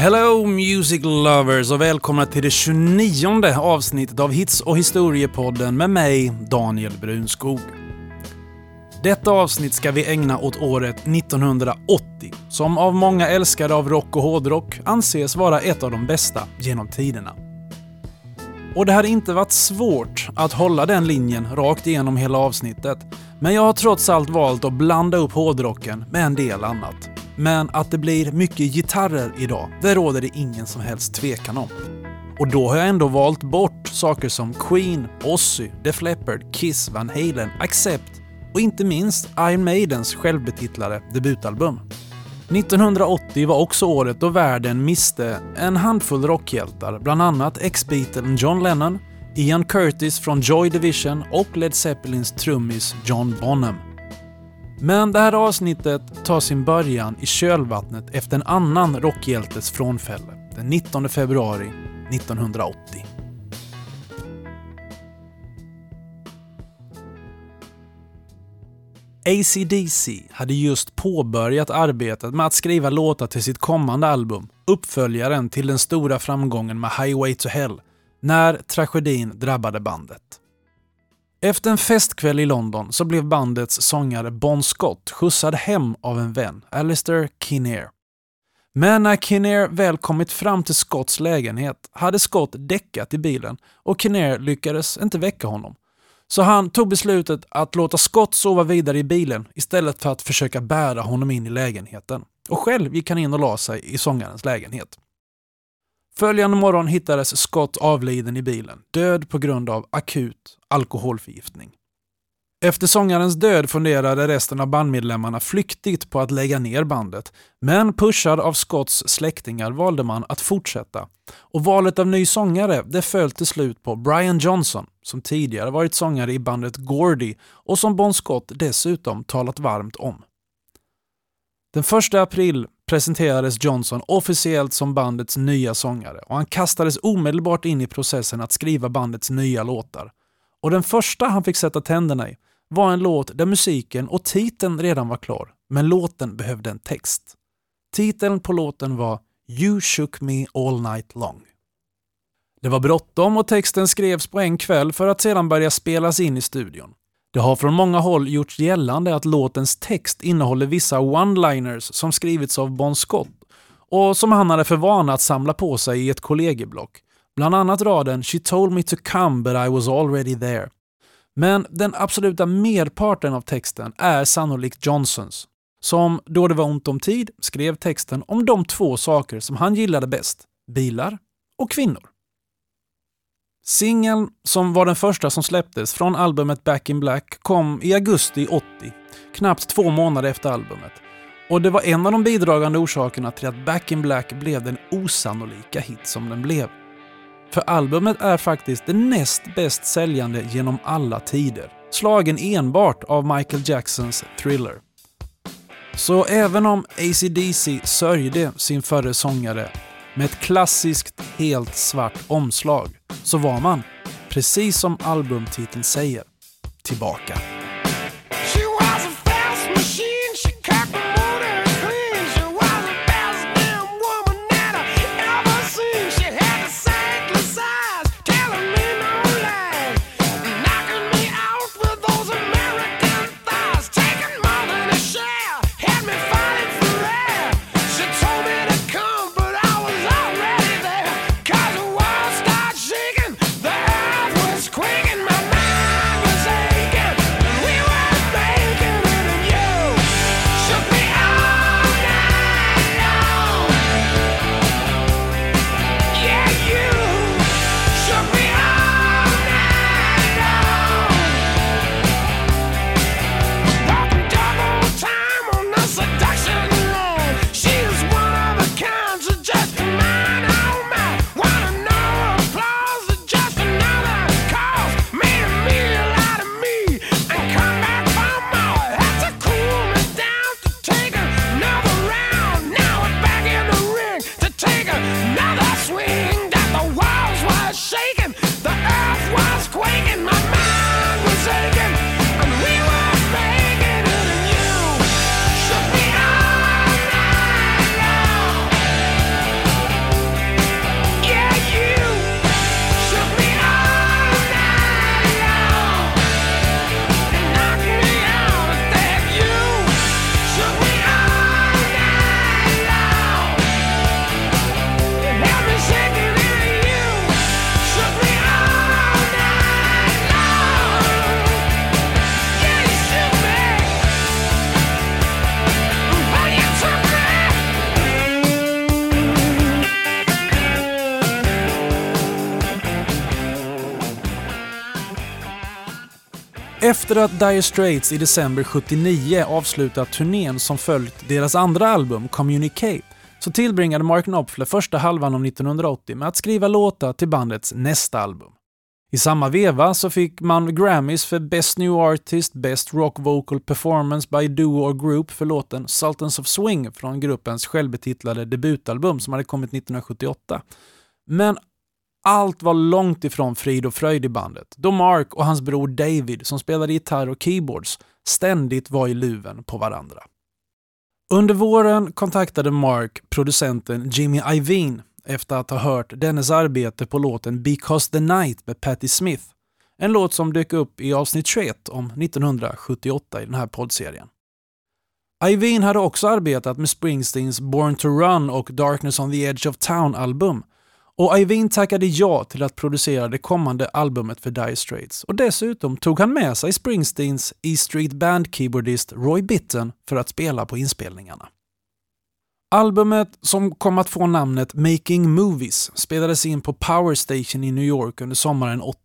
Hello music lovers och välkomna till det 29 avsnittet av Hits och historiepodden med mig, Daniel Brunskog. Detta avsnitt ska vi ägna åt året 1980, som av många älskare av rock och hårdrock anses vara ett av de bästa genom tiderna. Och det hade inte varit svårt att hålla den linjen rakt igenom hela avsnittet, men jag har trots allt valt att blanda upp hårdrocken med en del annat. Men att det blir mycket gitarrer idag, det råder det ingen som helst tvekan om. Och då har jag ändå valt bort saker som Queen, Ozzy, Def Leppard, Kiss, Van Halen, Accept och inte minst Iron Maidens självbetitlade debutalbum. 1980 var också året då världen miste en handfull rockhjältar, bland annat ex-Beatlen John Lennon, Ian Curtis från Joy Division och Led Zeppelins trummis John Bonham. Men det här avsnittet tar sin början i kölvattnet efter en annan rockhjältes frånfälle, den 19 februari 1980. ACDC hade just påbörjat arbetet med att skriva låtar till sitt kommande album, uppföljaren till den stora framgången med Highway to Hell, när tragedin drabbade bandet. Efter en festkväll i London så blev bandets sångare Bon Scott skjutsad hem av en vän, Alistair Kinnear. Men när Kinnear väl kommit fram till Scotts lägenhet hade Scott däckat i bilen och Kinnear lyckades inte väcka honom. Så han tog beslutet att låta Scott sova vidare i bilen istället för att försöka bära honom in i lägenheten. Och själv gick han in och la sig i sångarens lägenhet. Följande morgon hittades Scott avliden i bilen, död på grund av akut alkoholförgiftning. Efter sångarens död funderade resten av bandmedlemmarna flyktigt på att lägga ner bandet, men pushad av Scotts släktingar valde man att fortsätta. Och valet av ny sångare det föll till slut på Brian Johnson, som tidigare varit sångare i bandet Gordy och som Bon Scott dessutom talat varmt om. Den 1 april presenterades Johnson officiellt som bandets nya sångare och han kastades omedelbart in i processen att skriva bandets nya låtar. Och den första han fick sätta tänderna i var en låt där musiken och titeln redan var klar, men låten behövde en text. Titeln på låten var “You shook me all night long”. Det var bråttom och texten skrevs på en kväll för att sedan börja spelas in i studion. Det har från många håll gjorts gällande att låtens text innehåller vissa one-liners som skrivits av Bon Scott och som han hade för vana att samla på sig i ett kollegieblock. Bland annat raden “She told me to come but I was already there”. Men den absoluta merparten av texten är sannolikt Johnsons, som då det var ont om tid skrev texten om de två saker som han gillade bäst, bilar och kvinnor. Singeln, som var den första som släpptes från albumet Back in Black, kom i augusti 80, knappt två månader efter albumet. Och det var en av de bidragande orsakerna till att Back in Black blev den osannolika hit som den blev. För albumet är faktiskt det näst bäst säljande genom alla tider, slagen enbart av Michael Jacksons Thriller. Så även om ACDC sörjde sin förre sångare med ett klassiskt helt svart omslag så var man, precis som albumtiteln säger, tillbaka. Efter att Dire Straits i december 79 avslutat turnén som följt deras andra album Communicate så tillbringade Mark Knopfler första halvan av 1980 med att skriva låtar till bandets nästa album. I samma veva så fick man Grammys för Best New Artist, Best Rock Vocal Performance by Duo or Group för låten Sultans of Swing från gruppens självbetitlade debutalbum som hade kommit 1978. Men allt var långt ifrån frid och fröjd i bandet, då Mark och hans bror David, som spelade gitarr och keyboards, ständigt var i luven på varandra. Under våren kontaktade Mark producenten Jimmy Iovine efter att ha hört dennes arbete på låten Because the Night med Patti Smith. En låt som dök upp i avsnitt 21 om 1978 i den här poddserien. Iovine hade också arbetat med Springsteens Born to Run och Darkness on the Edge of Town-album och Iovine tackade ja till att producera det kommande albumet för Dire Straits och dessutom tog han med sig Springsteens E Street Band-keyboardist Roy Bitten för att spela på inspelningarna. Albumet, som kom att få namnet Making Movies, spelades in på Power Station i New York under sommaren 80.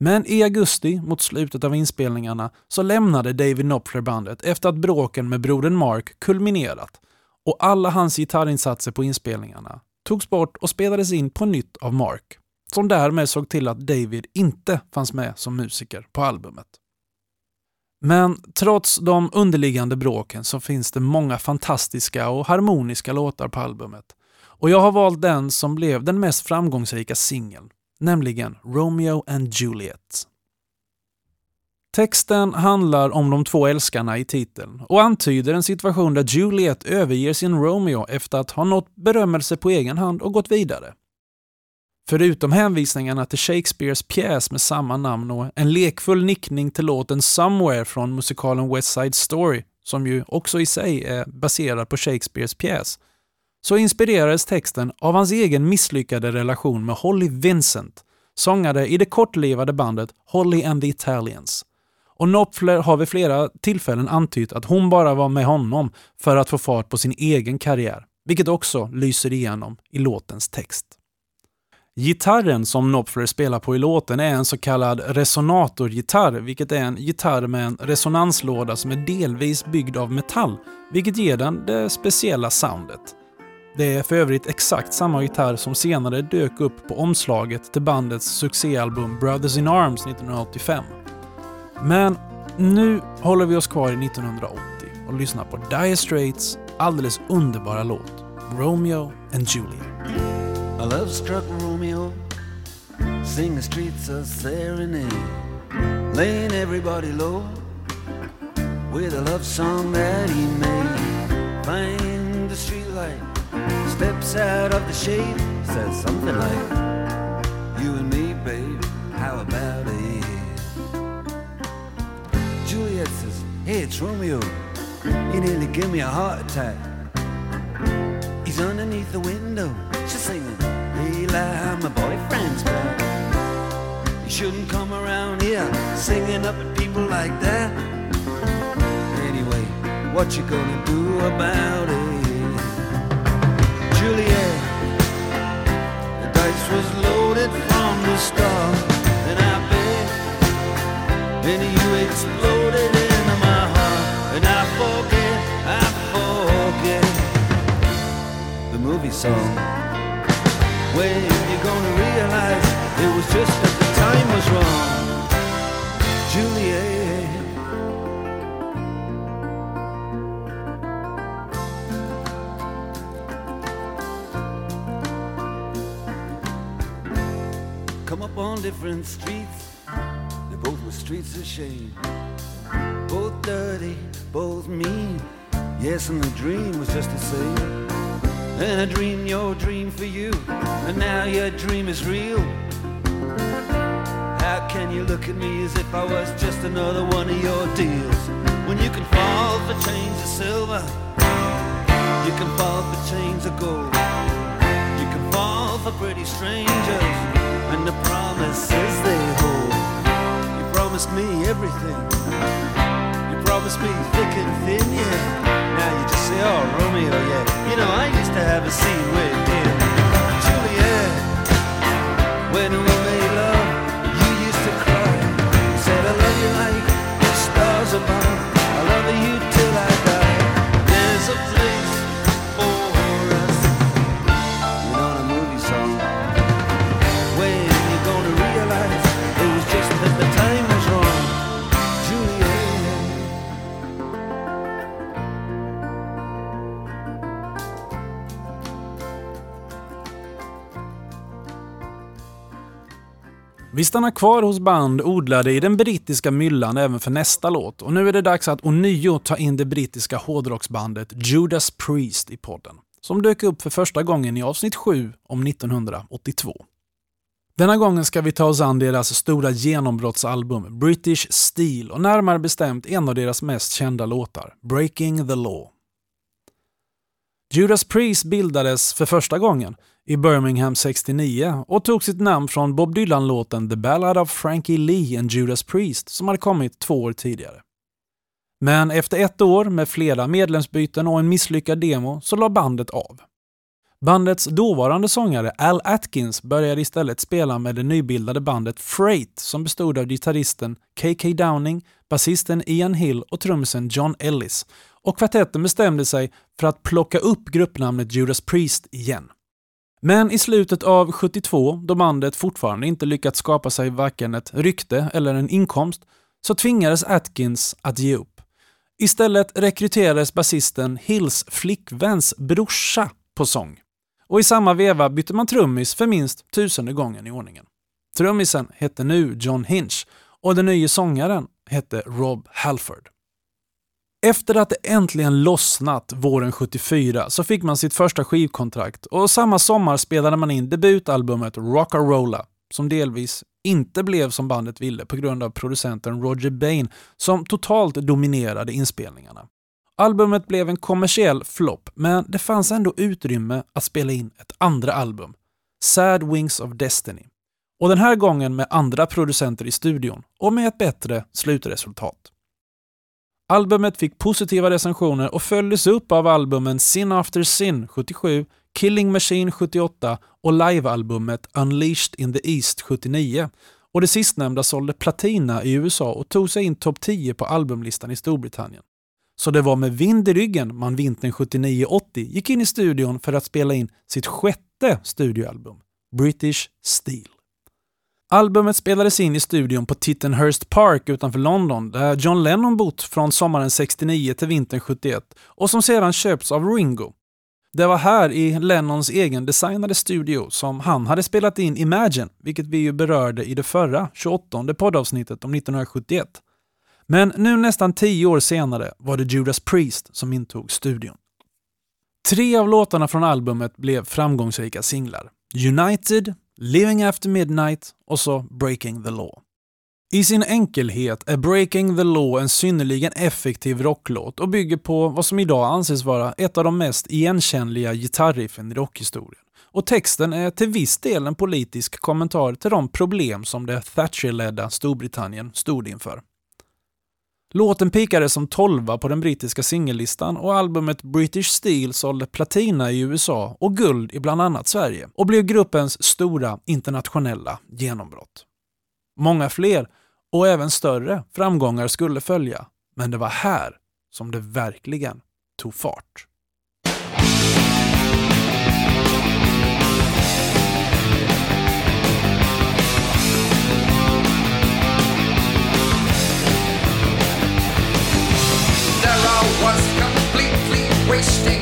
Men i augusti, mot slutet av inspelningarna, så lämnade David Knopfler bandet efter att bråken med brodern Mark kulminerat och alla hans gitarrinsatser på inspelningarna togs bort och spelades in på nytt av Mark, som därmed såg till att David inte fanns med som musiker på albumet. Men trots de underliggande bråken så finns det många fantastiska och harmoniska låtar på albumet. Och jag har valt den som blev den mest framgångsrika singeln, nämligen Romeo and Juliet. Texten handlar om de två älskarna i titeln och antyder en situation där Juliet överger sin Romeo efter att ha nått berömmelse på egen hand och gått vidare. Förutom hänvisningarna till Shakespeares pjäs med samma namn och en lekfull nickning till låten Somewhere från musikalen West Side Story, som ju också i sig är baserad på Shakespeares pjäs, så inspirerades texten av hans egen misslyckade relation med Holly Vincent, sångare i det kortlivade bandet Holly and the Italians. Och Knopfler har vid flera tillfällen antytt att hon bara var med honom för att få fart på sin egen karriär, vilket också lyser igenom i låtens text. Gitarren som Knopfler spelar på i låten är en så kallad resonatorgitarr, vilket är en gitarr med en resonanslåda som är delvis byggd av metall, vilket ger den det speciella soundet. Det är för övrigt exakt samma gitarr som senare dök upp på omslaget till bandets succéalbum Brothers in Arms 1985. Men nu håller vi oss kvar i 1980 och lyssnar på Dire Straits alldeles underbara låt Romeo and Juliet. A love struck Romeo, sing the streets a serenade, laying everybody low with a love song that he made. Find the streetlight, steps out of the shade, says something like, Romeo. You nearly give me a heart attack. He's underneath the window. She's singing, Eli, my boyfriend's back. You shouldn't come around here singing up at people like that. Anyway, what you gonna do about it? Juliet, the dice was loaded from the start, and I bet, and you exploded the song. When you're gonna realize it was just that the time was wrong, Juliet. Come up on different streets, they both were streets of shame. Both dirty, both mean. Yes, and the dream was just the same. And I dreamed your dream for you, and now your dream is real. How can you look at me as if I was just another one of your deals? When you can fall for chains of silver, you can fall for chains of gold. You can fall for pretty strangers, and the promises they hold. You promised me everything. You promised me thick and thin, yeah. Say, oh, Romeo, yeah. You know, I used to have a scene with Vi stannar kvar hos band odlade i den brittiska myllan även för nästa låt och nu är det dags att ånyo ta in det brittiska hårdrocksbandet Judas Priest i podden, som dök upp för första gången i avsnitt 7 om 1982. Denna gången ska vi ta oss an deras stora genombrottsalbum British Steel och närmare bestämt en av deras mest kända låtar, Breaking the Law. Judas Priest bildades för första gången i Birmingham 69 och tog sitt namn från Bob Dylan-låten The Ballad of Frankie Lee and Judas Priest som hade kommit två år tidigare. Men efter ett år med flera medlemsbyten och en misslyckad demo så la bandet av. Bandets dåvarande sångare Al Atkins började istället spela med det nybildade bandet Freight som bestod av gitarristen KK Downing, basisten Ian Hill och trummisen John Ellis. Och kvartetten bestämde sig för att plocka upp gruppnamnet Judas Priest igen. Men i slutet av 72, då bandet fortfarande inte lyckats skapa sig varken ett rykte eller en inkomst, så tvingades Atkins att ge upp. Istället rekryterades basisten Hills flickväns brorsa på sång. Och i samma veva bytte man trummis för minst tusende gången i ordningen. Trummisen hette nu John Hinch och den nya sångaren hette Rob Halford. Efter att det äntligen lossnat våren 74 så fick man sitt första skivkontrakt och samma sommar spelade man in debutalbumet Rockarola som delvis inte blev som bandet ville på grund av producenten Roger Bain som totalt dominerade inspelningarna. Albumet blev en kommersiell flopp, men det fanns ändå utrymme att spela in ett andra album, Sad Wings of Destiny. Och den här gången med andra producenter i studion och med ett bättre slutresultat. Albumet fick positiva recensioner och följdes upp av albumen Sin After Sin 77, Killing Machine 78 och livealbumet Unleashed in the East 79. Och det sistnämnda sålde platina i USA och tog sig in topp 10 på albumlistan i Storbritannien. Så det var med vind i ryggen man vintern 79-80 gick in i studion för att spela in sitt sjätte studioalbum, British Steel. Albumet spelades in i studion på Tittenhurst Park utanför London där John Lennon bott från sommaren 69 till vintern 71 och som sedan köpts av Ringo. Det var här i Lennons egen designade studio som han hade spelat in Imagine, vilket vi ju berörde i det förra, 28 poddavsnittet om 1971. Men nu nästan tio år senare var det Judas Priest som intog studion. Tre av låtarna från albumet blev framgångsrika singlar. United, Living After Midnight och så Breaking the Law. I sin enkelhet är Breaking the Law en synnerligen effektiv rocklåt och bygger på vad som idag anses vara ett av de mest igenkännliga gitarriffen i rockhistorien. Och texten är till viss del en politisk kommentar till de problem som det Thatcher-ledda Storbritannien stod inför. Låten pikade som tolva på den brittiska singellistan och albumet British Steel sålde platina i USA och guld i bland annat Sverige och blev gruppens stora internationella genombrott. Många fler och även större framgångar skulle följa, men det var här som det verkligen tog fart. was completely wasting.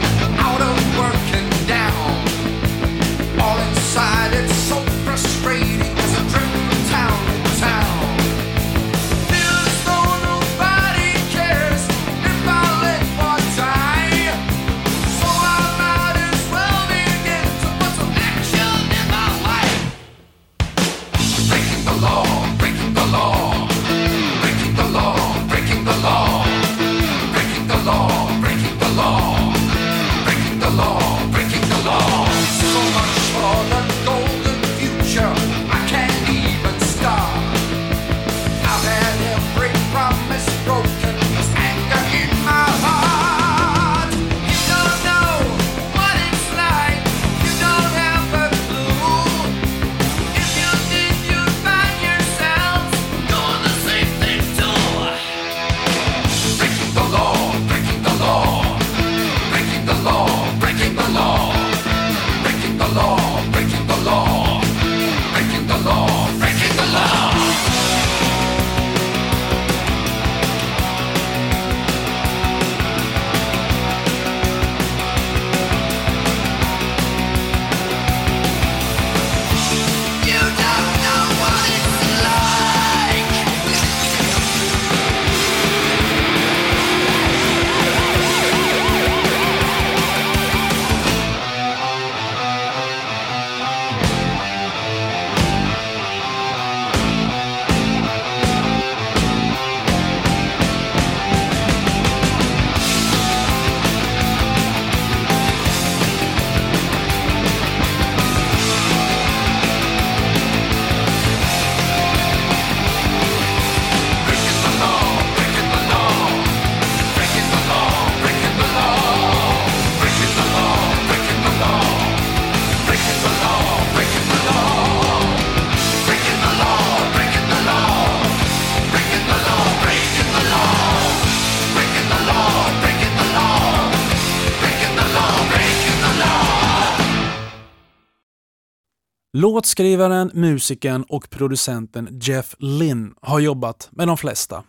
Låtskrivaren, musikern och producenten Jeff Lynne har jobbat med de flesta.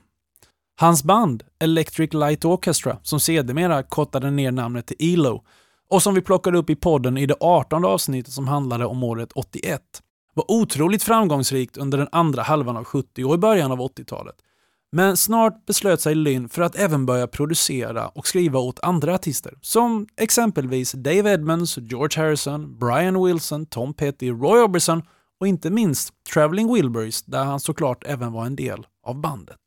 Hans band Electric Light Orchestra, som sedermera kortade ner namnet till ELO och som vi plockade upp i podden i det 18 avsnittet som handlade om året 81, var otroligt framgångsrikt under den andra halvan av 70 och i början av 80-talet. Men snart beslöt sig Lynn för att även börja producera och skriva åt andra artister, som exempelvis Dave Edmonds, George Harrison, Brian Wilson, Tom Petty, Roy Orbison och inte minst Traveling Wilburys där han såklart även var en del av bandet.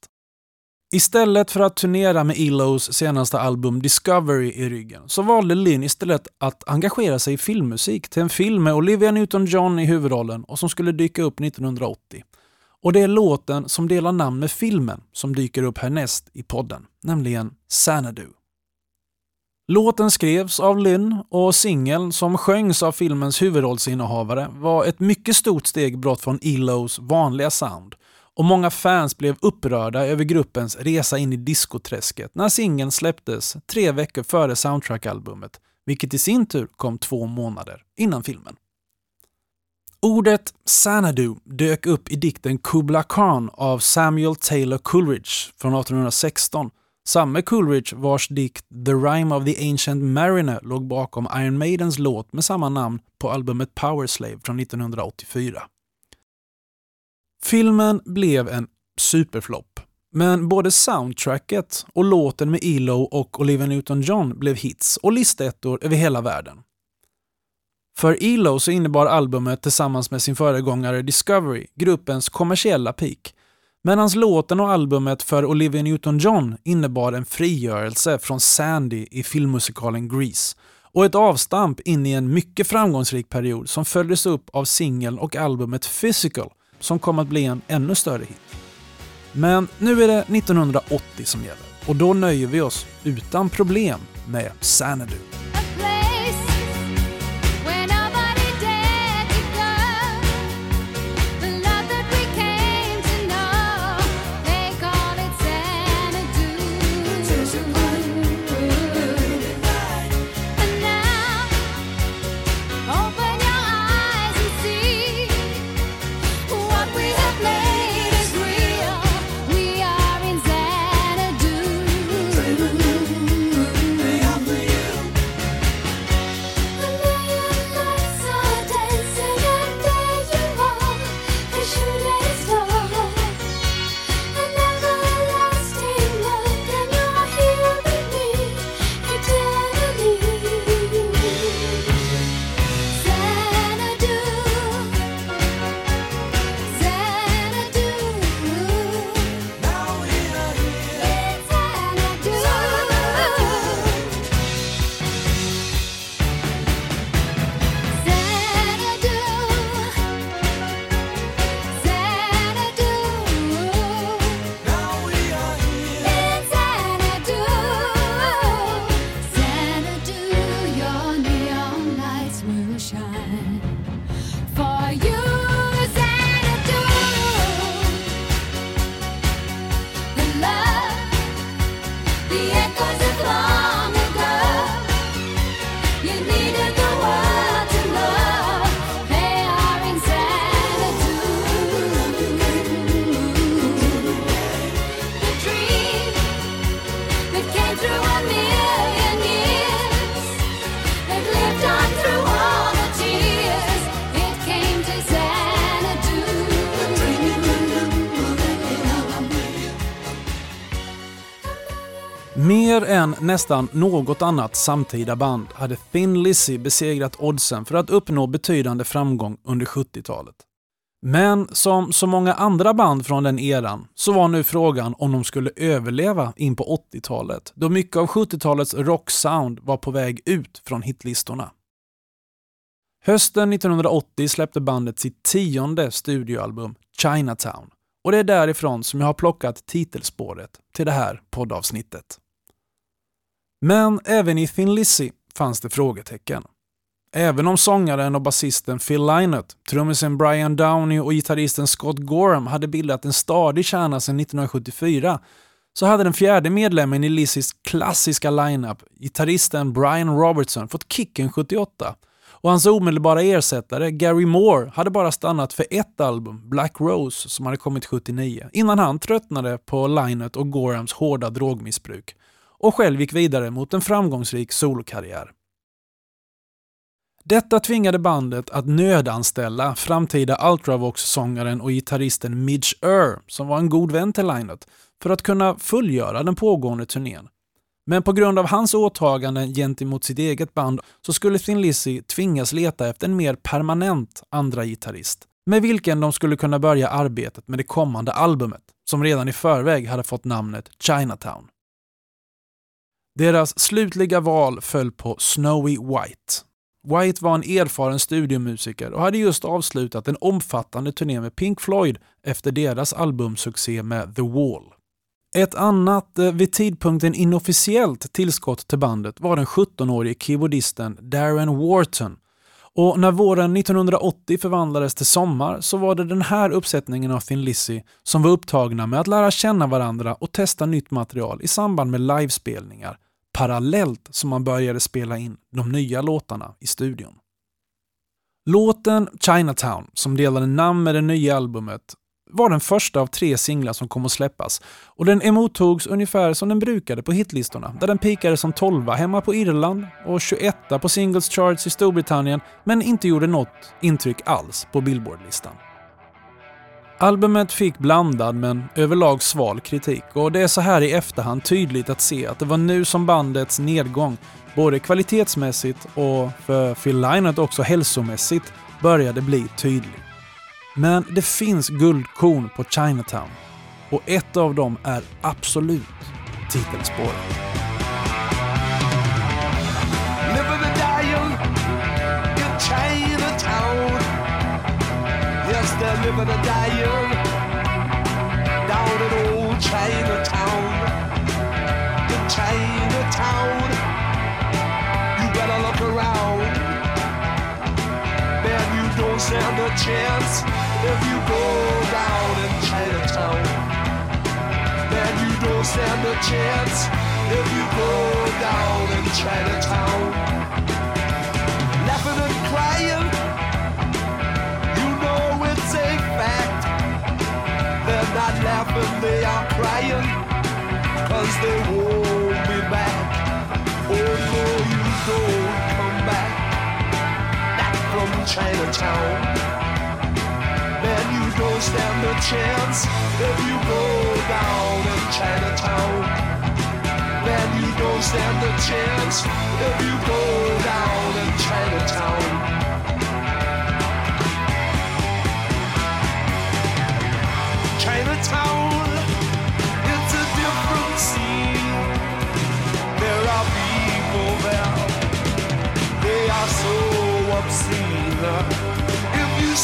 Istället för att turnera med Elos senaste album Discovery i ryggen så valde Lynn istället att engagera sig i filmmusik till en film med Olivia Newton-John i huvudrollen och som skulle dyka upp 1980. Och det är låten som delar namn med filmen som dyker upp härnäst i podden, nämligen Xanadu. Låten skrevs av Lynn och singeln som sjöngs av filmens huvudrollsinnehavare var ett mycket stort steg bort från Elos vanliga sound och många fans blev upprörda över gruppens resa in i diskoträsket när singeln släpptes tre veckor före soundtrackalbumet, vilket i sin tur kom två månader innan filmen. Ordet Sanadu dök upp i dikten Kubla Khan av Samuel Taylor Coleridge från 1816. Samme Coleridge vars dikt The Rime of the Ancient Mariner låg bakom Iron Maidens låt med samma namn på albumet Power Slave från 1984. Filmen blev en superflopp, men både soundtracket och låten med ELO och Olivia Newton-John blev hits och listettor över hela världen. För ELO så innebar albumet tillsammans med sin föregångare Discovery gruppens kommersiella peak, medan låten och albumet för Olivia Newton-John innebar en frigörelse från Sandy i filmmusikalen Grease och ett avstamp in i en mycket framgångsrik period som följdes upp av singeln och albumet Physical som kom att bli en ännu större hit. Men nu är det 1980 som gäller och då nöjer vi oss utan problem med Xanadu. Mer än nästan något annat samtida band hade Thin Lizzy besegrat oddsen för att uppnå betydande framgång under 70-talet. Men som så många andra band från den eran så var nu frågan om de skulle överleva in på 80-talet då mycket av 70-talets rocksound var på väg ut från hitlistorna. Hösten 1980 släppte bandet sitt tionde studioalbum Chinatown och det är därifrån som jag har plockat titelspåret till det här poddavsnittet. Men även i Thin Lizzy fanns det frågetecken. Även om sångaren och basisten Phil Lynott, trummisen Brian Downey och gitarristen Scott Gorham hade bildat en stadig kärna sedan 1974 så hade den fjärde medlemmen i Lizzys klassiska lineup, gitarristen Brian Robertson, fått kicken 78 och hans omedelbara ersättare Gary Moore hade bara stannat för ett album, Black Rose, som hade kommit 79, innan han tröttnade på Lynott och Gorhams hårda drogmissbruk och själv gick vidare mot en framgångsrik solokarriär. Detta tvingade bandet att nödanställa framtida Ultravox-sångaren och gitarristen Midge Ur, som var en god vän till Lynott, för att kunna fullgöra den pågående turnén. Men på grund av hans åtaganden gentemot sitt eget band så skulle Thin Lizzy tvingas leta efter en mer permanent andra gitarrist med vilken de skulle kunna börja arbetet med det kommande albumet, som redan i förväg hade fått namnet Chinatown. Deras slutliga val föll på Snowy White. White var en erfaren studiomusiker och hade just avslutat en omfattande turné med Pink Floyd efter deras albumsuccé med The Wall. Ett annat, eh, vid tidpunkten inofficiellt tillskott till bandet var den 17-årige keyboardisten Darren Wharton. Och när våren 1980 förvandlades till sommar så var det den här uppsättningen av Thin Lizzy som var upptagna med att lära känna varandra och testa nytt material i samband med livespelningar parallellt som man började spela in de nya låtarna i studion. Låten Chinatown, som delade namn med det nya albumet, var den första av tre singlar som kom att släppas och den emottogs ungefär som den brukade på hitlistorna där den pikade som 12 hemma på Irland och 21 på singles charts i Storbritannien men inte gjorde något intryck alls på Billboardlistan. Albumet fick blandad men överlag sval kritik och det är så här i efterhand tydligt att se att det var nu som bandets nedgång, både kvalitetsmässigt och för Phil Lynott också hälsomässigt, började bli tydlig. Men det finns guldkorn på Chinatown och ett av dem är absolut titelspåret. living and dying down in old Chinatown. Stand a chance if you go down in Chinatown. Man, you don't stand a chance if you go down in Chinatown. Laughing and crying. You know it's a fact. They're not laughing, they are crying, cause they won't be back. Oh no, you don't from Chinatown. Man, you don't stand a chance if you go down in Chinatown. Man, you don't stand a chance if you go down in Chinatown.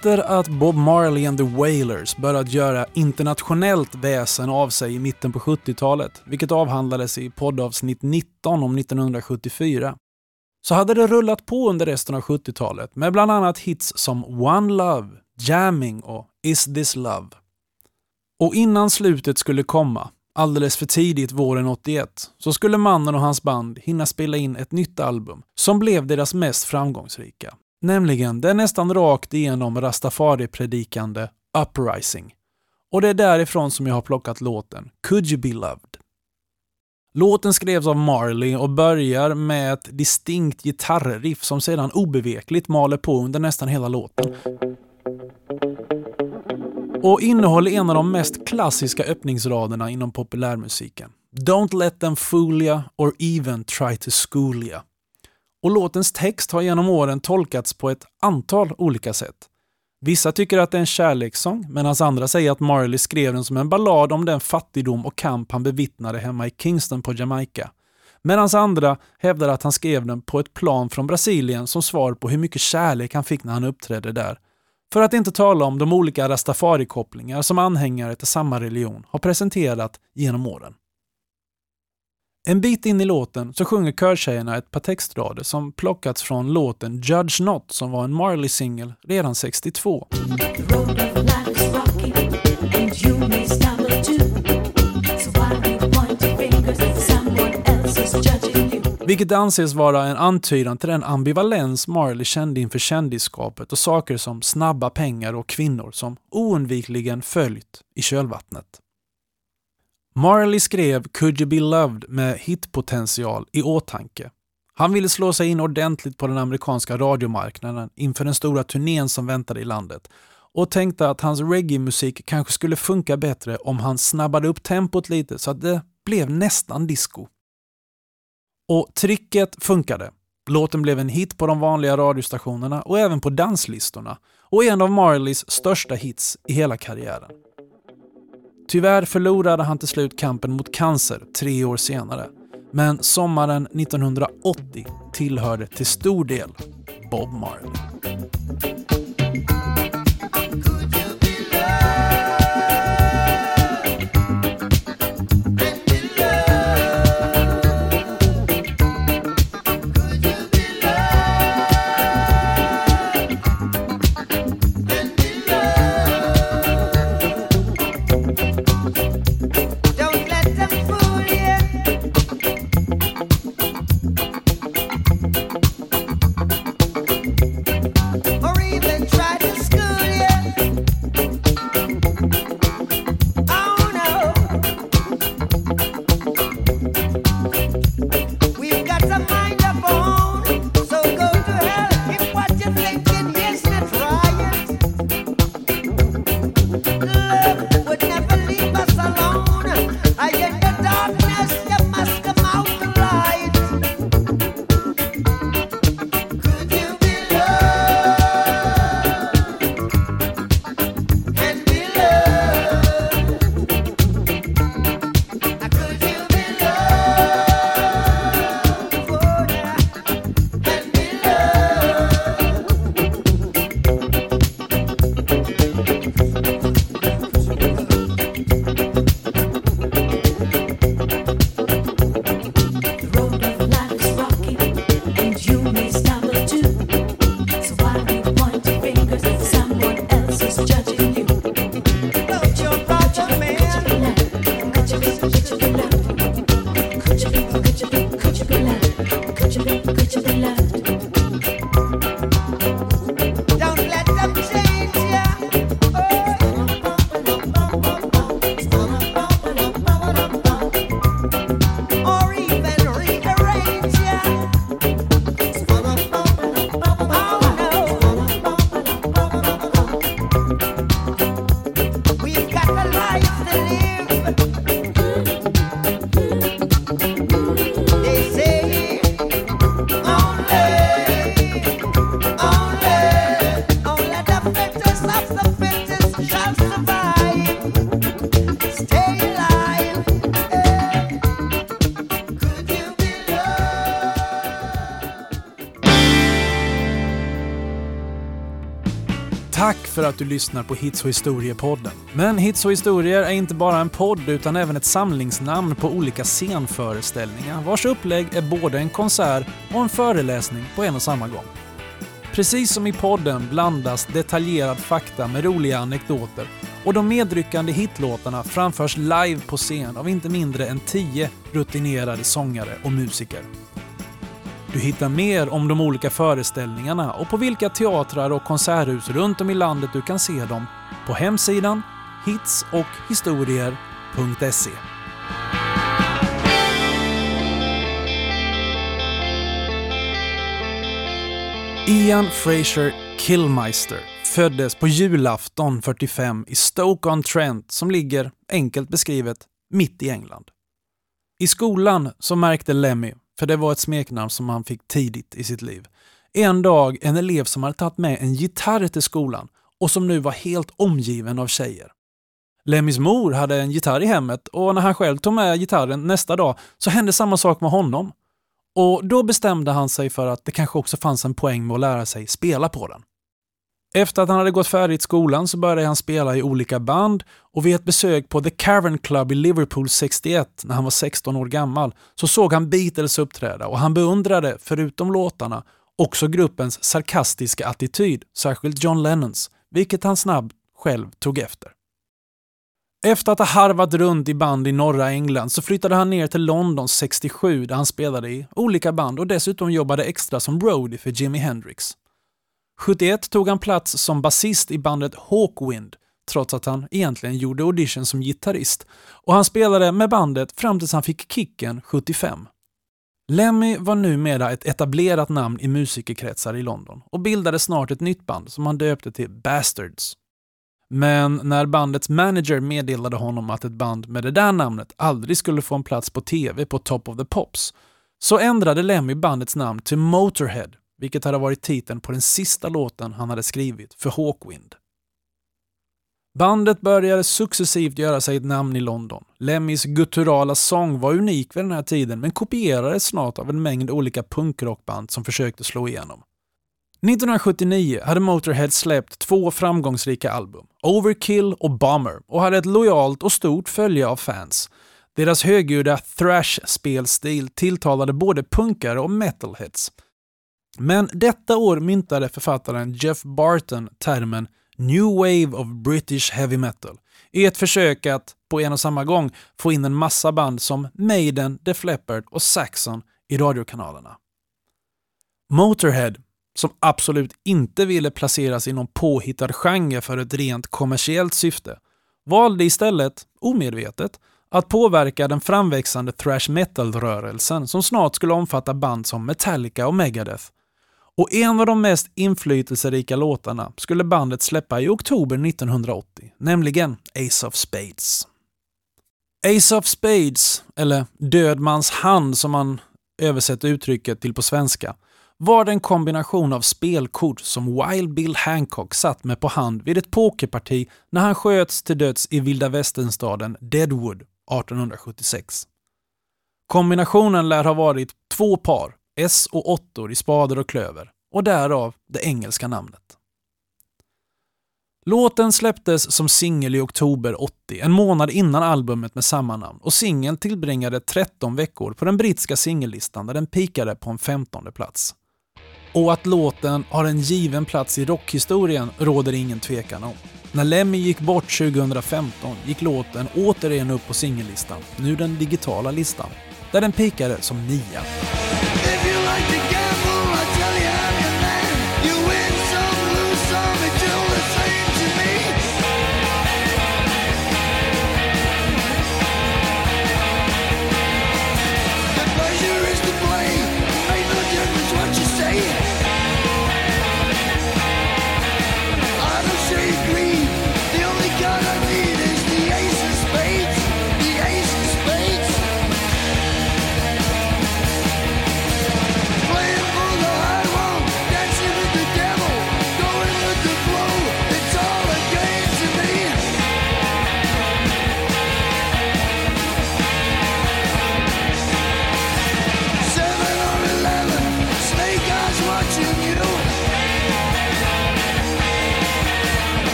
Efter att Bob Marley and the Wailers börjat göra internationellt väsen av sig i mitten på 70-talet, vilket avhandlades i poddavsnitt 19 om 1974, så hade det rullat på under resten av 70-talet med bland annat hits som One Love, Jamming och Is This Love. Och innan slutet skulle komma, alldeles för tidigt våren 81, så skulle mannen och hans band hinna spela in ett nytt album som blev deras mest framgångsrika, Nämligen det nästan rakt igenom rastafari-predikande Uprising. Och det är därifrån som jag har plockat låten Could You Be Loved. Låten skrevs av Marley och börjar med ett distinkt gitarrriff som sedan obevekligt maler på under nästan hela låten. Och innehåller en av de mest klassiska öppningsraderna inom populärmusiken. Don't let them fool ya or even try to school ya och låtens text har genom åren tolkats på ett antal olika sätt. Vissa tycker att det är en kärlekssång medan andra säger att Marley skrev den som en ballad om den fattigdom och kamp han bevittnade hemma i Kingston på Jamaica. Medan andra hävdar att han skrev den på ett plan från Brasilien som svar på hur mycket kärlek han fick när han uppträdde där. För att inte tala om de olika rastafari-kopplingar som anhängare till samma religion har presenterat genom åren. En bit in i låten så sjunger körtjejerna ett par textrader som plockats från låten Judge Not som var en Marley-singel redan 62. Vilket anses vara en antydan till den ambivalens Marley kände inför kändisskapet och saker som snabba pengar och kvinnor som oundvikligen följt i kölvattnet. Marley skrev Could You Be Loved med hitpotential i åtanke. Han ville slå sig in ordentligt på den amerikanska radiomarknaden inför den stora turnén som väntade i landet och tänkte att hans reggae-musik kanske skulle funka bättre om han snabbade upp tempot lite så att det blev nästan disco. Och tricket funkade. Låten blev en hit på de vanliga radiostationerna och även på danslistorna och en av Marleys största hits i hela karriären. Tyvärr förlorade han till slut kampen mot cancer tre år senare. Men sommaren 1980 tillhörde till stor del Bob Marley. Att du lyssnar på Hits och historiepodden. Men Hits och historier är inte bara en podd utan även ett samlingsnamn på olika scenföreställningar vars upplägg är både en konsert och en föreläsning på en och samma gång. Precis som i podden blandas detaljerad fakta med roliga anekdoter och de medryckande hitlåtarna framförs live på scen av inte mindre än tio rutinerade sångare och musiker. Du hittar mer om de olika föreställningarna och på vilka teatrar och konserthus runt om i landet du kan se dem på hemsidan hitsochhistorier.se. Ian Fraser Killmeister föddes på julafton 45 i Stoke-on-Trent som ligger, enkelt beskrivet, mitt i England. I skolan så märkte Lemmy för det var ett smeknamn som han fick tidigt i sitt liv. En dag en elev som hade tagit med en gitarr till skolan och som nu var helt omgiven av tjejer. Lemmys mor hade en gitarr i hemmet och när han själv tog med gitarren nästa dag så hände samma sak med honom. Och då bestämde han sig för att det kanske också fanns en poäng med att lära sig spela på den. Efter att han hade gått färdigt skolan så började han spela i olika band och vid ett besök på The Cavern Club i Liverpool 61 när han var 16 år gammal så såg han Beatles uppträda och han beundrade, förutom låtarna, också gruppens sarkastiska attityd, särskilt John Lennons, vilket han snabbt själv tog efter. Efter att ha harvat runt i band i norra England så flyttade han ner till London 67 där han spelade i olika band och dessutom jobbade extra som roadie för Jimi Hendrix. 71 tog han plats som basist i bandet Hawkwind, trots att han egentligen gjorde audition som gitarrist. Och han spelade med bandet fram tills han fick kicken 75. Lemmy var numera ett etablerat namn i musikerkretsar i London och bildade snart ett nytt band som han döpte till Bastards. Men när bandets manager meddelade honom att ett band med det där namnet aldrig skulle få en plats på TV på Top of the Pops så ändrade Lemmy bandets namn till Motorhead vilket hade varit titeln på den sista låten han hade skrivit för Hawkwind. Bandet började successivt göra sig ett namn i London. Lemmys gutturala sång var unik vid den här tiden men kopierades snart av en mängd olika punkrockband som försökte slå igenom. 1979 hade Motorhead släppt två framgångsrika album, Overkill och Bomber, och hade ett lojalt och stort följe av fans. Deras högljudda thrash-spelstil tilltalade både punkare och metalheads. Men detta år myntade författaren Jeff Barton termen “New Wave of British Heavy Metal” i ett försök att, på en och samma gång, få in en massa band som Maiden, Def Leppard och Saxon i radiokanalerna. Motorhead, som absolut inte ville placeras i någon påhittad genre för ett rent kommersiellt syfte, valde istället, omedvetet, att påverka den framväxande thrash metal-rörelsen som snart skulle omfatta band som Metallica och Megadeth och en av de mest inflytelserika låtarna skulle bandet släppa i oktober 1980, nämligen Ace of Spades. Ace of Spades, eller Död mans hand som man översätter uttrycket till på svenska, var den kombination av spelkort som Wild Bill Hancock satt med på hand vid ett pokerparti när han sköts till döds i vilda västernstaden Deadwood 1876. Kombinationen lär ha varit två par, S och åttor i spader och klöver och därav det engelska namnet. Låten släpptes som singel i oktober 80, en månad innan albumet med samma namn och singeln tillbringade 13 veckor på den brittiska singellistan där den pikade på en 15 plats. Och att låten har en given plats i rockhistorien råder ingen tvekan om. När Lemmy gick bort 2015 gick låten återigen upp på singellistan, nu den digitala listan, där den pikade som nia.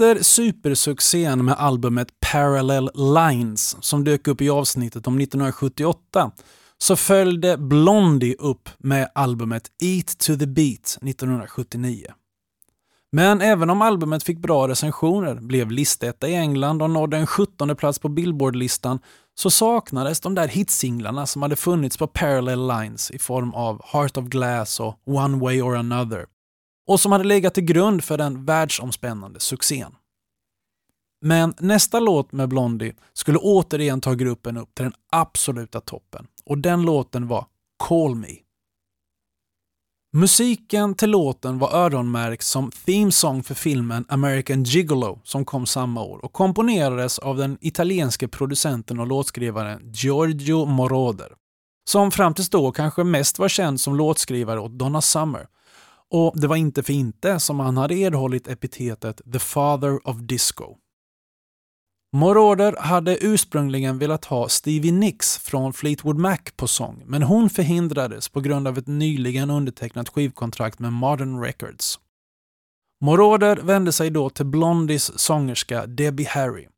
Efter supersuccén med albumet Parallel Lines som dök upp i avsnittet om 1978 så följde Blondie upp med albumet Eat to the Beat 1979. Men även om albumet fick bra recensioner, blev listetta i England och nådde en 17 plats på Billboard-listan så saknades de där hitsinglarna som hade funnits på Parallel Lines i form av Heart of Glass och One Way or Another och som hade legat till grund för den världsomspännande succén. Men nästa låt med Blondie skulle återigen ta gruppen upp till den absoluta toppen och den låten var Call Me. Musiken till låten var öronmärkt som theme song för filmen American Gigolo som kom samma år och komponerades av den italienske producenten och låtskrivaren Giorgio Moroder. Som fram tills då kanske mest var känd som låtskrivare åt Donna Summer. Och det var inte för inte som han hade erhållit epitetet “The Father of Disco”. Moroder hade ursprungligen velat ha Stevie Nicks från Fleetwood Mac på sång, men hon förhindrades på grund av ett nyligen undertecknat skivkontrakt med Modern Records. Moroder vände sig då till Blondies sångerska Debbie Harry.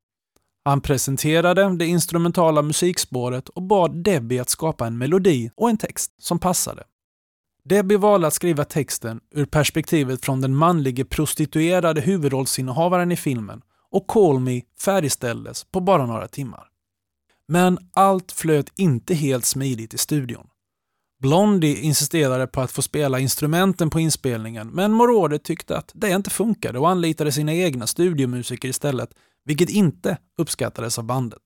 Han presenterade det instrumentala musikspåret och bad Debbie att skapa en melodi och en text som passade. Debbie valde att skriva texten ur perspektivet från den manlige prostituerade huvudrollsinnehavaren i filmen och Call Me färdigställdes på bara några timmar. Men allt flöt inte helt smidigt i studion. Blondie insisterade på att få spela instrumenten på inspelningen men Moroder tyckte att det inte funkade och anlitade sina egna studiomusiker istället, vilket inte uppskattades av bandet.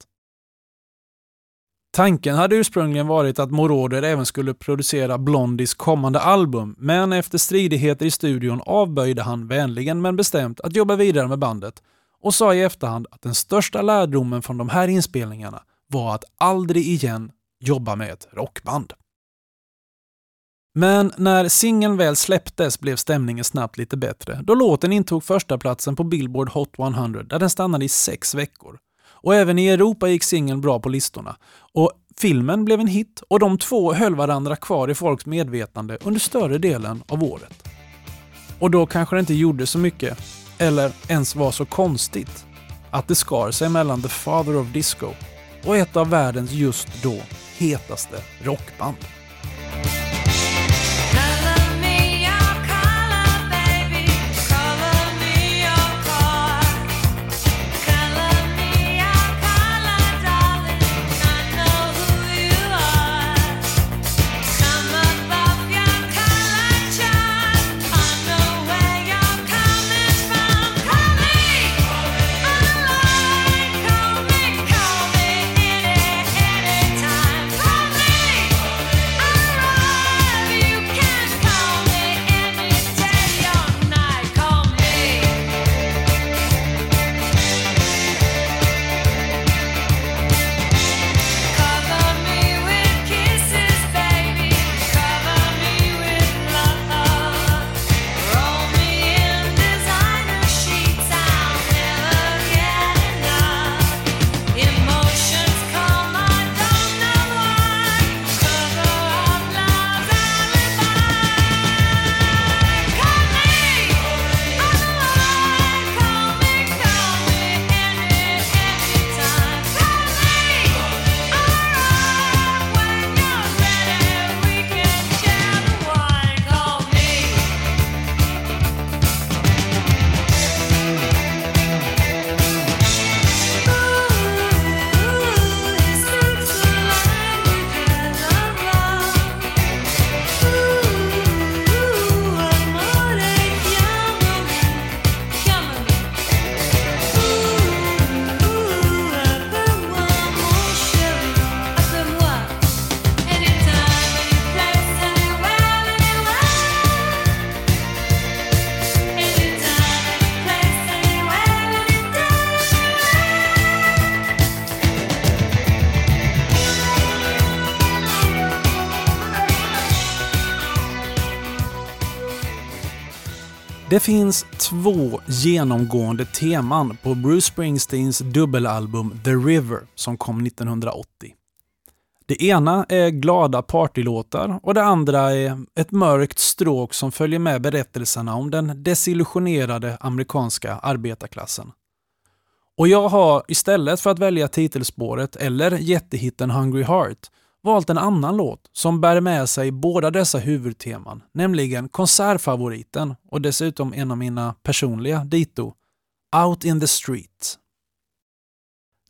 Tanken hade ursprungligen varit att Moroder även skulle producera Blondies kommande album, men efter stridigheter i studion avböjde han vänligen men bestämt att jobba vidare med bandet och sa i efterhand att den största lärdomen från de här inspelningarna var att aldrig igen jobba med ett rockband. Men när singeln väl släpptes blev stämningen snabbt lite bättre då låten intog första platsen på Billboard Hot 100 där den stannade i sex veckor. Och även i Europa gick singeln bra på listorna. Och filmen blev en hit och de två höll varandra kvar i folks medvetande under större delen av året. Och då kanske det inte gjorde så mycket eller ens var så konstigt att det skar sig mellan The Father of Disco och ett av världens just då hetaste rockband. Finns två genomgående teman på Bruce Springsteens dubbelalbum The River som kom 1980. Det ena är glada partylåtar och det andra är ett mörkt stråk som följer med berättelserna om den desillusionerade amerikanska arbetarklassen. Och jag har istället för att välja titelspåret eller jättehitten Hungry Heart valt en annan låt som bär med sig båda dessa huvudteman, nämligen konsertfavoriten och dessutom en av mina personliga dito, Out in the Street.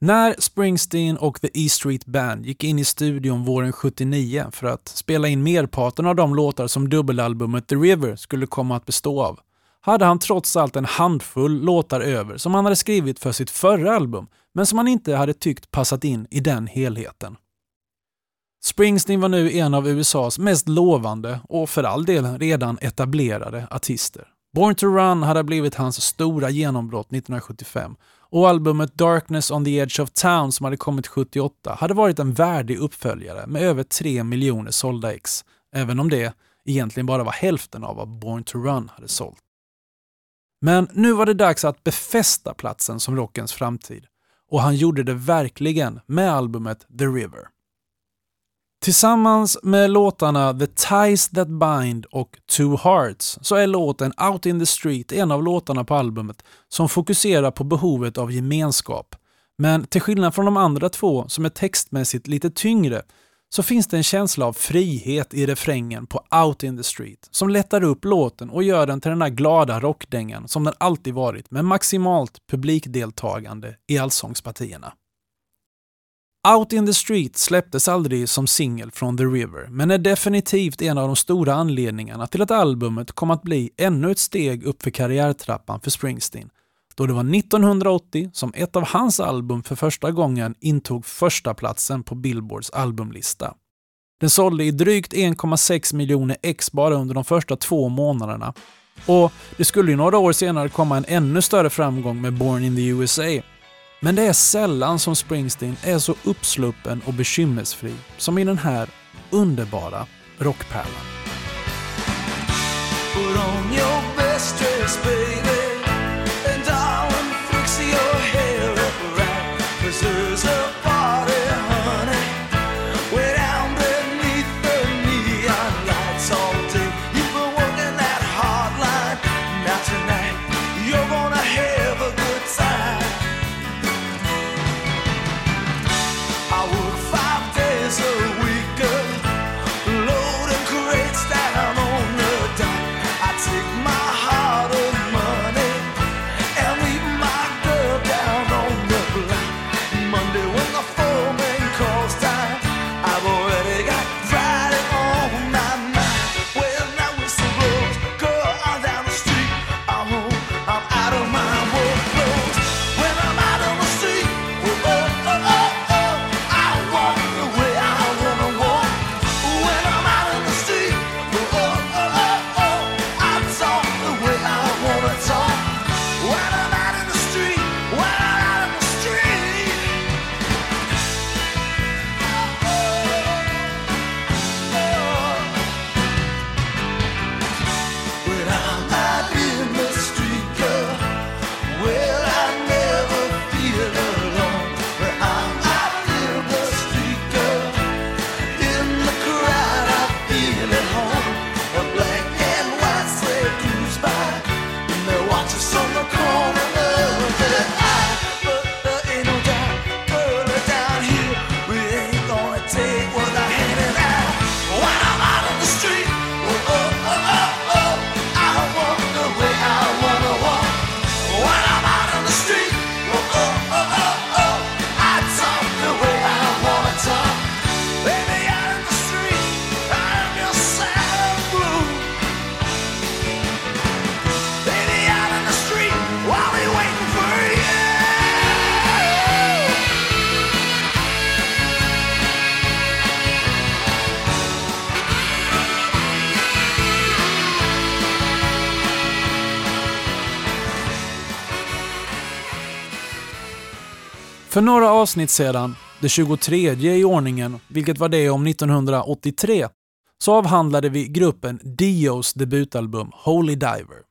När Springsteen och The E Street Band gick in i studion våren 79 för att spela in merparten av de låtar som dubbelalbumet The River skulle komma att bestå av, hade han trots allt en handfull låtar över som han hade skrivit för sitt förra album, men som han inte hade tyckt passat in i den helheten. Springsteen var nu en av USAs mest lovande och för all del redan etablerade artister. Born to Run hade blivit hans stora genombrott 1975 och albumet Darkness on the Edge of Town som hade kommit 78 hade varit en värdig uppföljare med över 3 miljoner sålda ex, även om det egentligen bara var hälften av vad Born to Run hade sålt. Men nu var det dags att befästa platsen som rockens framtid och han gjorde det verkligen med albumet The River. Tillsammans med låtarna The Ties That Bind och Two Hearts så är låten Out in the Street en av låtarna på albumet som fokuserar på behovet av gemenskap. Men till skillnad från de andra två, som är textmässigt lite tyngre, så finns det en känsla av frihet i refrängen på Out in the Street som lättar upp låten och gör den till den där glada rockdängan som den alltid varit med maximalt publikdeltagande i allsångspartierna. Out in the Street släpptes aldrig som singel från The River, men är definitivt en av de stora anledningarna till att albumet kom att bli ännu ett steg upp för karriärtrappan för Springsteen. Då det var 1980 som ett av hans album för första gången intog första platsen på Billboards albumlista. Den sålde i drygt 1,6 miljoner ex bara under de första två månaderna. Och det skulle ju några år senare komma en ännu större framgång med Born in the USA men det är sällan som Springsteen är så uppsluppen och bekymmersfri som i den här underbara rockpärlan. För några avsnitt sedan, det 23 i ordningen, vilket var det om 1983, så avhandlade vi gruppen Dios debutalbum Holy Diver.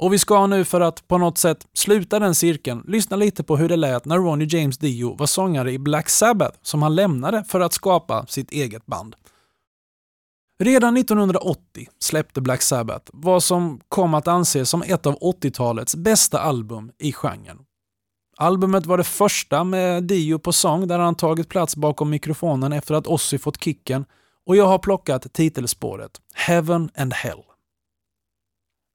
Och vi ska nu för att på något sätt sluta den cirkeln lyssna lite på hur det lät när Ronnie James Dio var sångare i Black Sabbath som han lämnade för att skapa sitt eget band. Redan 1980 släppte Black Sabbath vad som kom att anses som ett av 80-talets bästa album i genren. Albumet var det första med Dio på sång där han tagit plats bakom mikrofonen efter att Ozzy fått kicken och jag har plockat titelspåret Heaven and Hell.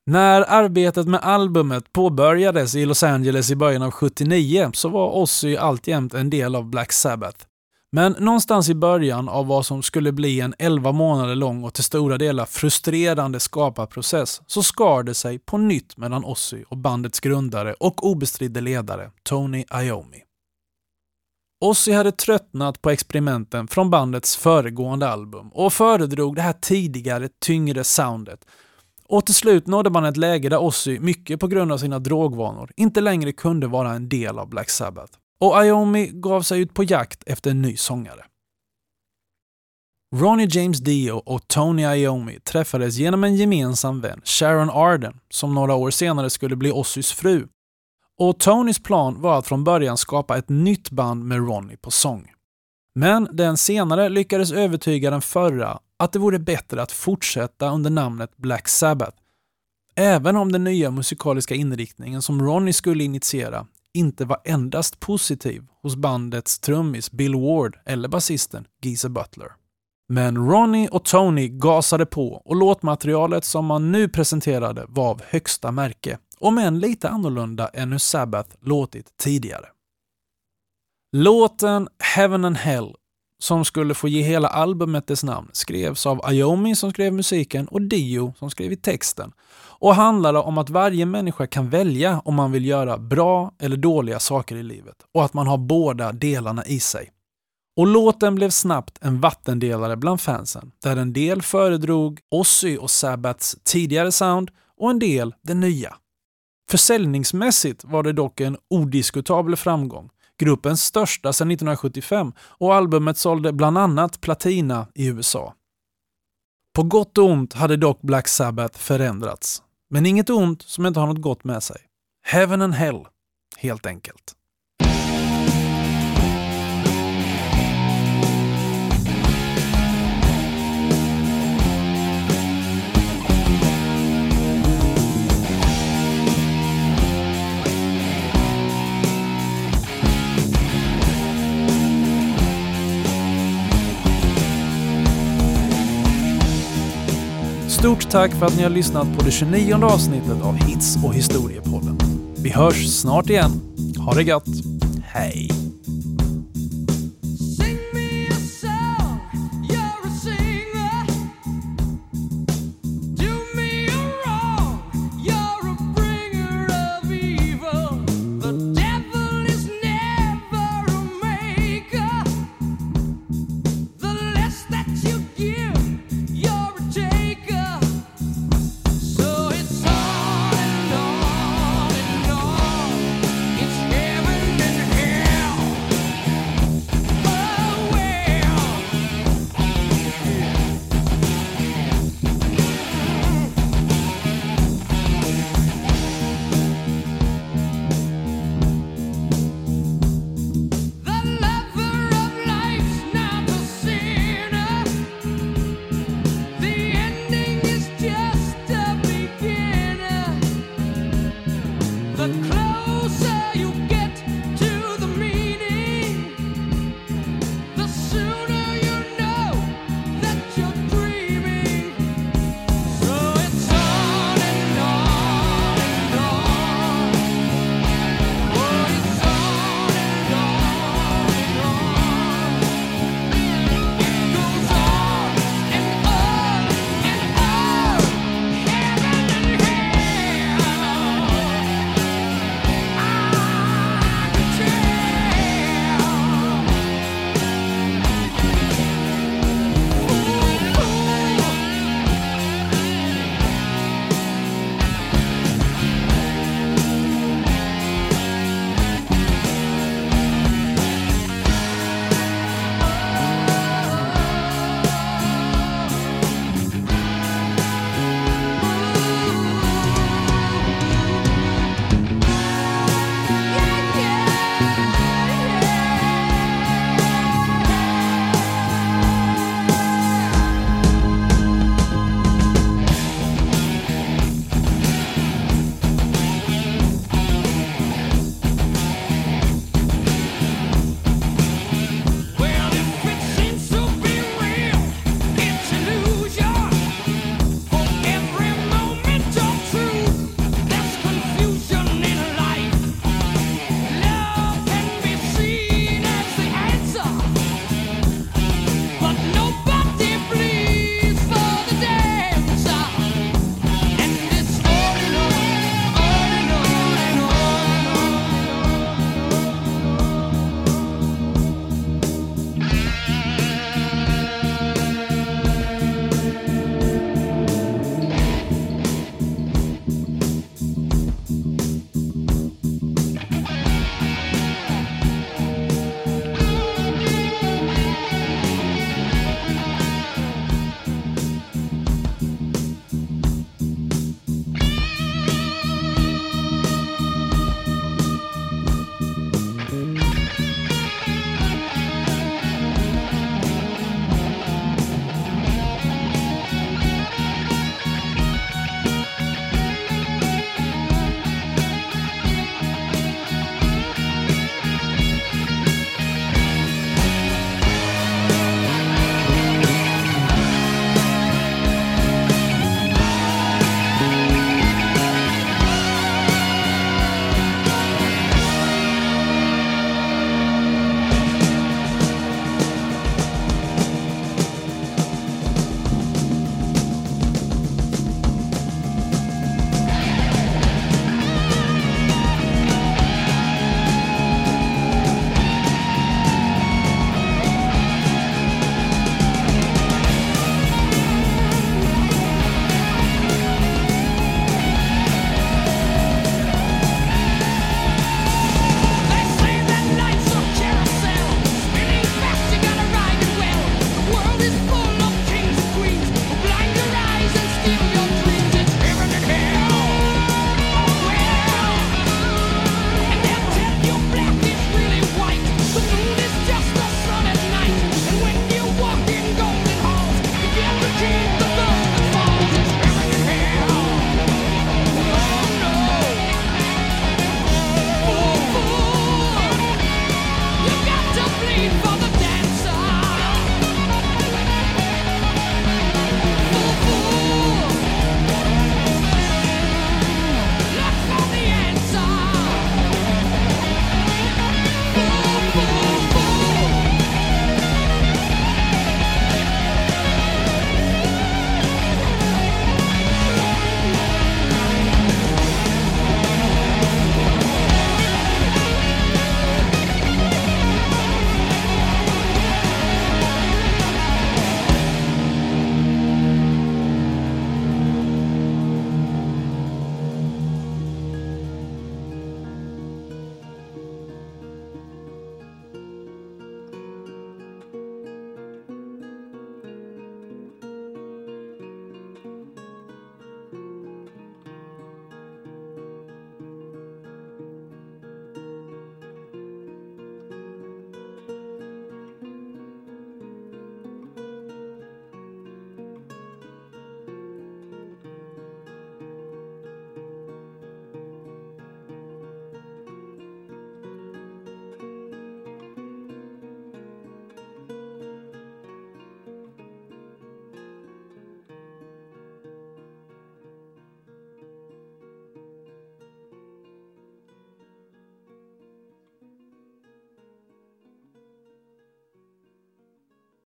När arbetet med albumet påbörjades i Los Angeles i början av 79 så var Ozzy alltjämt en del av Black Sabbath. Men någonstans i början av vad som skulle bli en 11 månader lång och till stora delar frustrerande skaparprocess så skar det sig på nytt mellan Ozzy och bandets grundare och obestridde ledare Tony Iommi. Ozzy hade tröttnat på experimenten från bandets föregående album och föredrog det här tidigare, tyngre soundet. Och till slut nådde man ett läge där Ozzy, mycket på grund av sina drogvanor, inte längre kunde vara en del av Black Sabbath. Och Iommi gav sig ut på jakt efter en ny sångare. Ronnie James Dio och Tony Iommi träffades genom en gemensam vän, Sharon Arden, som några år senare skulle bli Ozzys fru. Och Tonys plan var att från början skapa ett nytt band med Ronnie på sång. Men den senare lyckades övertyga den förra att det vore bättre att fortsätta under namnet Black Sabbath. Även om den nya musikaliska inriktningen som Ronnie skulle initiera inte var endast positiv hos bandets trummis Bill Ward eller basisten Geezer Butler. Men Ronnie och Tony gasade på och låtmaterialet som man nu presenterade var av högsta märke, om än lite annorlunda än hur Sabbath låtit tidigare. Låten Heaven and Hell, som skulle få ge hela albumet dess namn, skrevs av Iommi som skrev musiken och Dio som skrev texten och handlade om att varje människa kan välja om man vill göra bra eller dåliga saker i livet och att man har båda delarna i sig. Och låten blev snabbt en vattendelare bland fansen, där en del föredrog Ozzy och Sabbats tidigare sound och en del det nya. Försäljningsmässigt var det dock en odiskutabel framgång, gruppens största sedan 1975 och albumet sålde bland annat platina i USA. På gott och ont hade dock Black Sabbath förändrats. Men inget ont som inte har något gott med sig. Heaven and hell, helt enkelt. Stort tack för att ni har lyssnat på det 29 avsnittet av Hits och historiepodden. Vi hörs snart igen. Ha det gött. Hej!